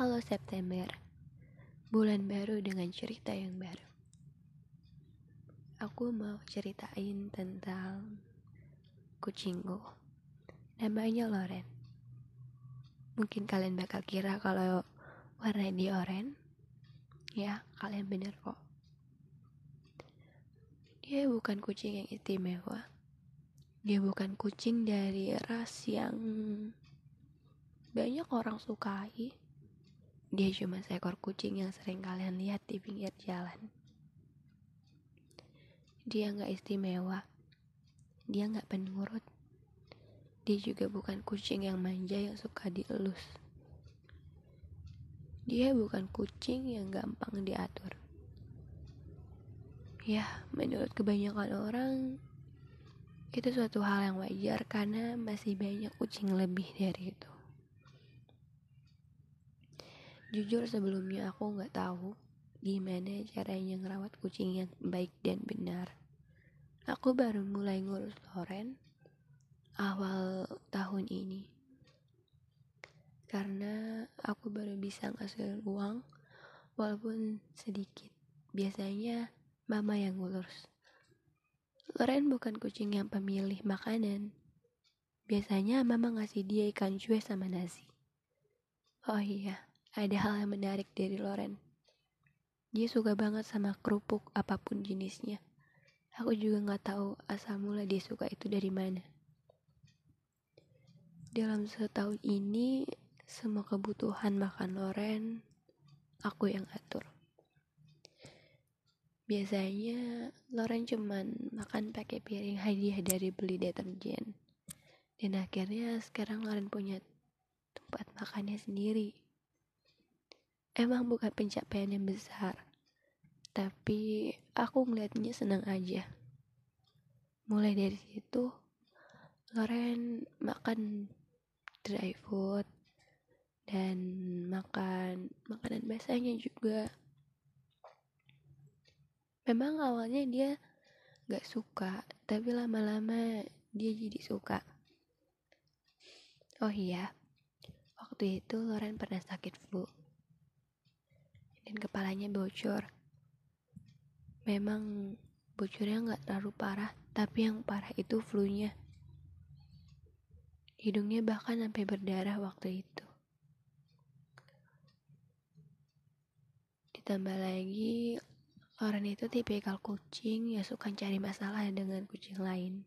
Halo September, bulan baru dengan cerita yang baru. Aku mau ceritain tentang kucingku. Namanya Loren. Mungkin kalian bakal kira kalau warna dia oranye. Ya, kalian bener kok. Dia bukan kucing yang istimewa. Dia bukan kucing dari ras yang banyak orang sukai dia cuma seekor kucing yang sering kalian lihat di pinggir jalan. Dia nggak istimewa. Dia nggak penurut. Dia juga bukan kucing yang manja yang suka dielus. Dia bukan kucing yang gampang diatur. Ya, menurut kebanyakan orang, itu suatu hal yang wajar karena masih banyak kucing lebih dari itu. Jujur sebelumnya aku nggak tahu gimana caranya ngerawat kucing yang baik dan benar. Aku baru mulai ngurus Loren awal tahun ini. Karena aku baru bisa ngasih uang walaupun sedikit. Biasanya mama yang ngurus. Loren bukan kucing yang pemilih makanan. Biasanya mama ngasih dia ikan cuek sama nasi. Oh iya, ada hal yang menarik dari Loren. Dia suka banget sama kerupuk apa pun jenisnya. Aku juga nggak tahu asal mula dia suka itu dari mana. Dalam setahun ini, semua kebutuhan makan Loren, aku yang atur. Biasanya Loren cuman makan pakai piring hadiah dari beli deterjen. Dan akhirnya sekarang Loren punya tempat makannya sendiri emang bukan pencapaian yang besar tapi aku ngeliatnya senang aja. Mulai dari situ Loren makan dry food dan makan makanan basahnya juga. Memang awalnya dia gak suka tapi lama-lama dia jadi suka. Oh iya waktu itu Loren pernah sakit flu dan kepalanya bocor. Memang bocornya nggak terlalu parah, tapi yang parah itu flu-nya. Hidungnya bahkan sampai berdarah waktu itu. Ditambah lagi, orang itu tipikal kucing yang suka cari masalah dengan kucing lain.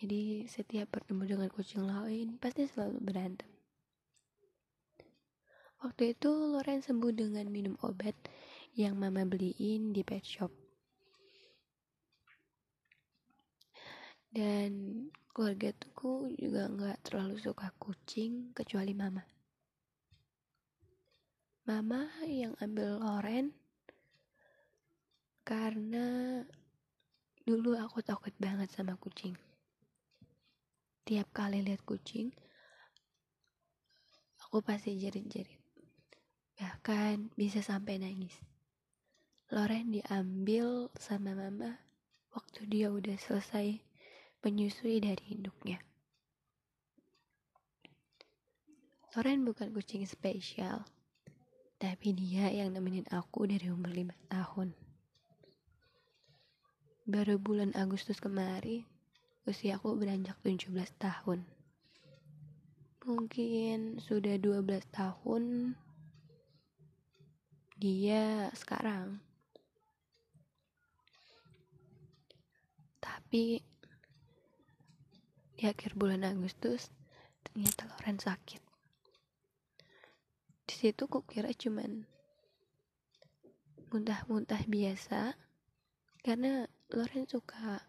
Jadi setiap bertemu dengan kucing lain pasti selalu berantem. Waktu itu Loren sembuh dengan minum obat yang mama beliin di pet shop. Dan keluarga tuku juga nggak terlalu suka kucing kecuali mama. Mama yang ambil Loren karena dulu aku takut banget sama kucing. Tiap kali lihat kucing, aku pasti jerit-jerit bahkan bisa sampai nangis. Loren diambil sama mama waktu dia udah selesai menyusui dari induknya. Loren bukan kucing spesial, tapi dia yang nemenin aku dari umur 5 tahun. Baru bulan Agustus kemarin, usia aku beranjak 17 tahun. Mungkin sudah 12 tahun dia sekarang. Tapi di akhir bulan Agustus ternyata Loren sakit. Di situ kukira cuman muntah-muntah biasa karena Loren suka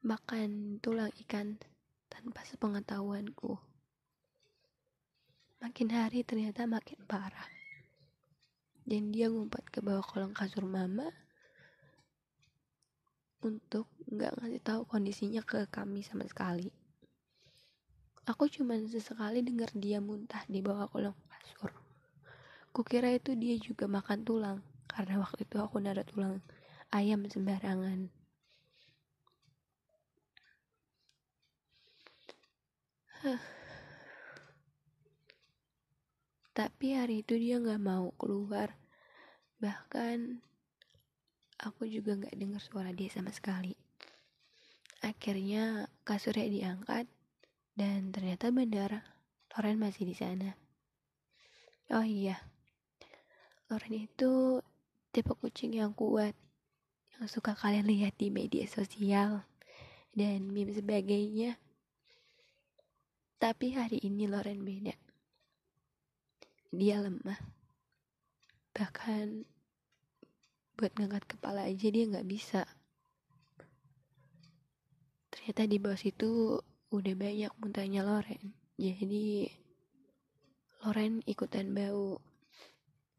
makan tulang ikan tanpa sepengetahuanku. Makin hari ternyata makin parah dan dia ngumpet ke bawah kolong kasur mama untuk nggak ngasih tahu kondisinya ke kami sama sekali. Aku cuma sesekali dengar dia muntah di bawah kolong kasur. Kukira itu dia juga makan tulang karena waktu itu aku naruh tulang ayam sembarangan. Tapi hari itu dia gak mau keluar. Bahkan aku juga gak dengar suara dia sama sekali. Akhirnya kasurnya diangkat dan ternyata benar Loren masih di sana. Oh iya, Loren itu tipe kucing yang kuat, yang suka kalian lihat di media sosial dan meme sebagainya. Tapi hari ini Loren beda. Dia lemah. Bahkan buat ngangkat kepala aja dia nggak bisa. Ternyata di bawah situ udah banyak muntahnya Loren. Jadi Loren ikutan bau.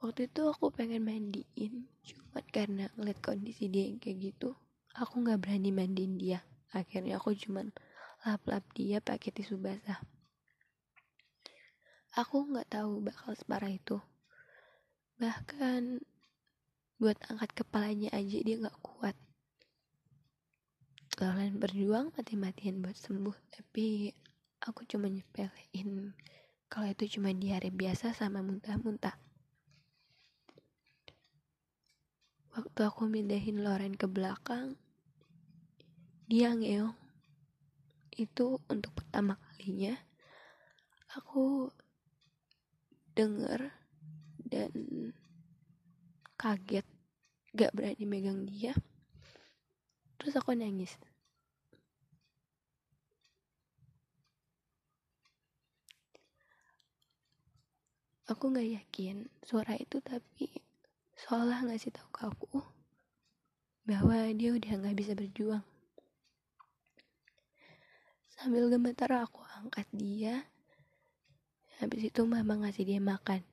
Waktu itu aku pengen mandiin, cuma karena ngeliat kondisi dia yang kayak gitu, aku nggak berani mandiin dia. Akhirnya aku cuman lap-lap dia pakai tisu basah. Aku nggak tahu bakal separah itu. Bahkan buat angkat kepalanya aja dia nggak kuat. Kalian berjuang mati-matian buat sembuh, tapi aku cuma nyepelein kalau itu cuma diare biasa sama muntah-muntah. Waktu aku mindahin Loren ke belakang, dia ngeong. Itu untuk pertama kalinya aku denger dan kaget gak berani megang dia. Terus aku nangis. Aku nggak yakin suara itu tapi seolah ngasih tahu ke aku bahwa dia udah nggak bisa berjuang. Sambil gemetar aku angkat dia habis itu mama ngasih dia makan.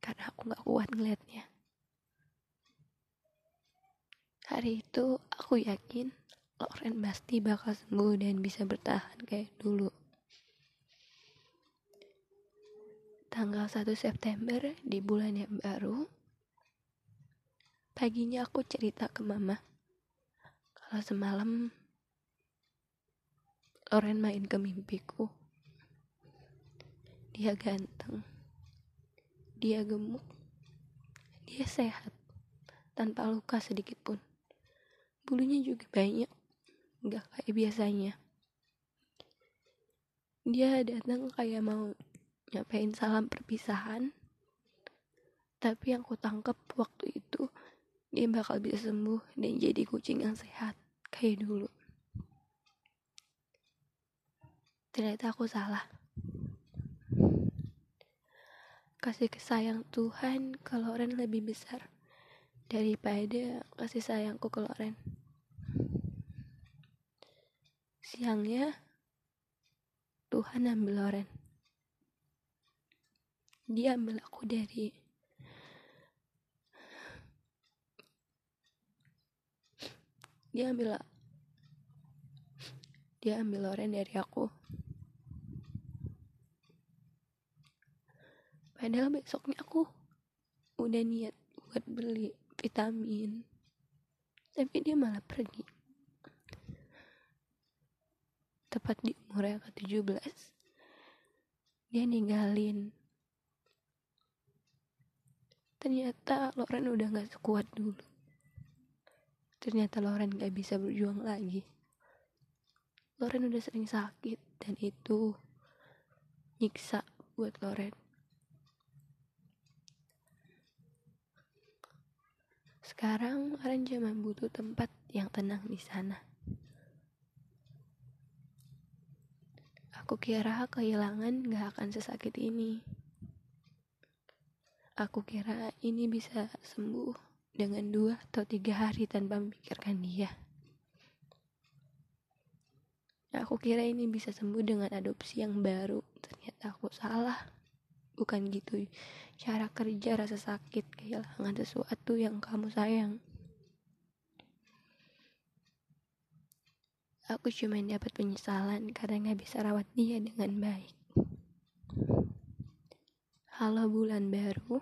Karena aku nggak kuat ngeliatnya. Hari itu aku yakin Loren pasti bakal sembuh dan bisa bertahan kayak dulu. Tanggal 1 September di bulan yang baru, paginya aku cerita ke mama. Kalau semalam Loren main ke mimpiku. Dia ganteng, dia gemuk, dia sehat, tanpa luka sedikit pun. Bulunya juga banyak, gak kayak biasanya. Dia datang kayak mau nyapain salam perpisahan. Tapi yang ku tangkep waktu itu dia bakal bisa sembuh dan jadi kucing yang sehat kayak dulu. Ternyata aku salah kasih sayang Tuhan ke Loren lebih besar daripada kasih sayangku ke Loren siangnya Tuhan ambil Loren dia ambil aku dari dia ambil dia ambil Loren dari aku padahal besoknya aku udah niat buat beli vitamin. Tapi dia malah pergi. Tepat di umur yang ke-17 dia ninggalin. Ternyata Loren udah gak sekuat dulu. Ternyata Loren gak bisa berjuang lagi. Loren udah sering sakit dan itu nyiksa buat Loren sekarang Loren cuma butuh tempat yang tenang di sana aku kira kehilangan gak akan sesakit ini Aku kira ini bisa sembuh dengan dua atau tiga hari tanpa memikirkan dia. Aku kira ini bisa sembuh dengan adopsi yang baru. Ternyata aku salah. Bukan gitu cara kerja rasa sakit kehilangan sesuatu yang kamu sayang. Aku cuma dapat penyesalan karena gak bisa rawat dia dengan baik. Halo bulan baru.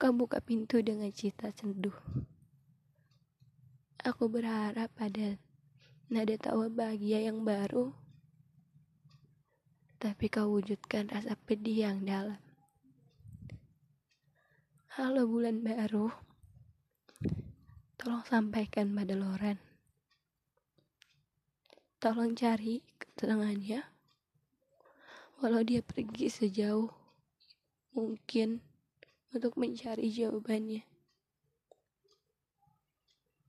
Kau buka pintu dengan cita senduh. Aku berharap pada nada tawa bahagia yang baru. Tapi kau wujudkan rasa pedih yang dalam. Halo bulan baru, tolong sampaikan pada Loren. Tolong cari ketenangannya, walau dia pergi sejauh mungkin untuk mencari jawabannya.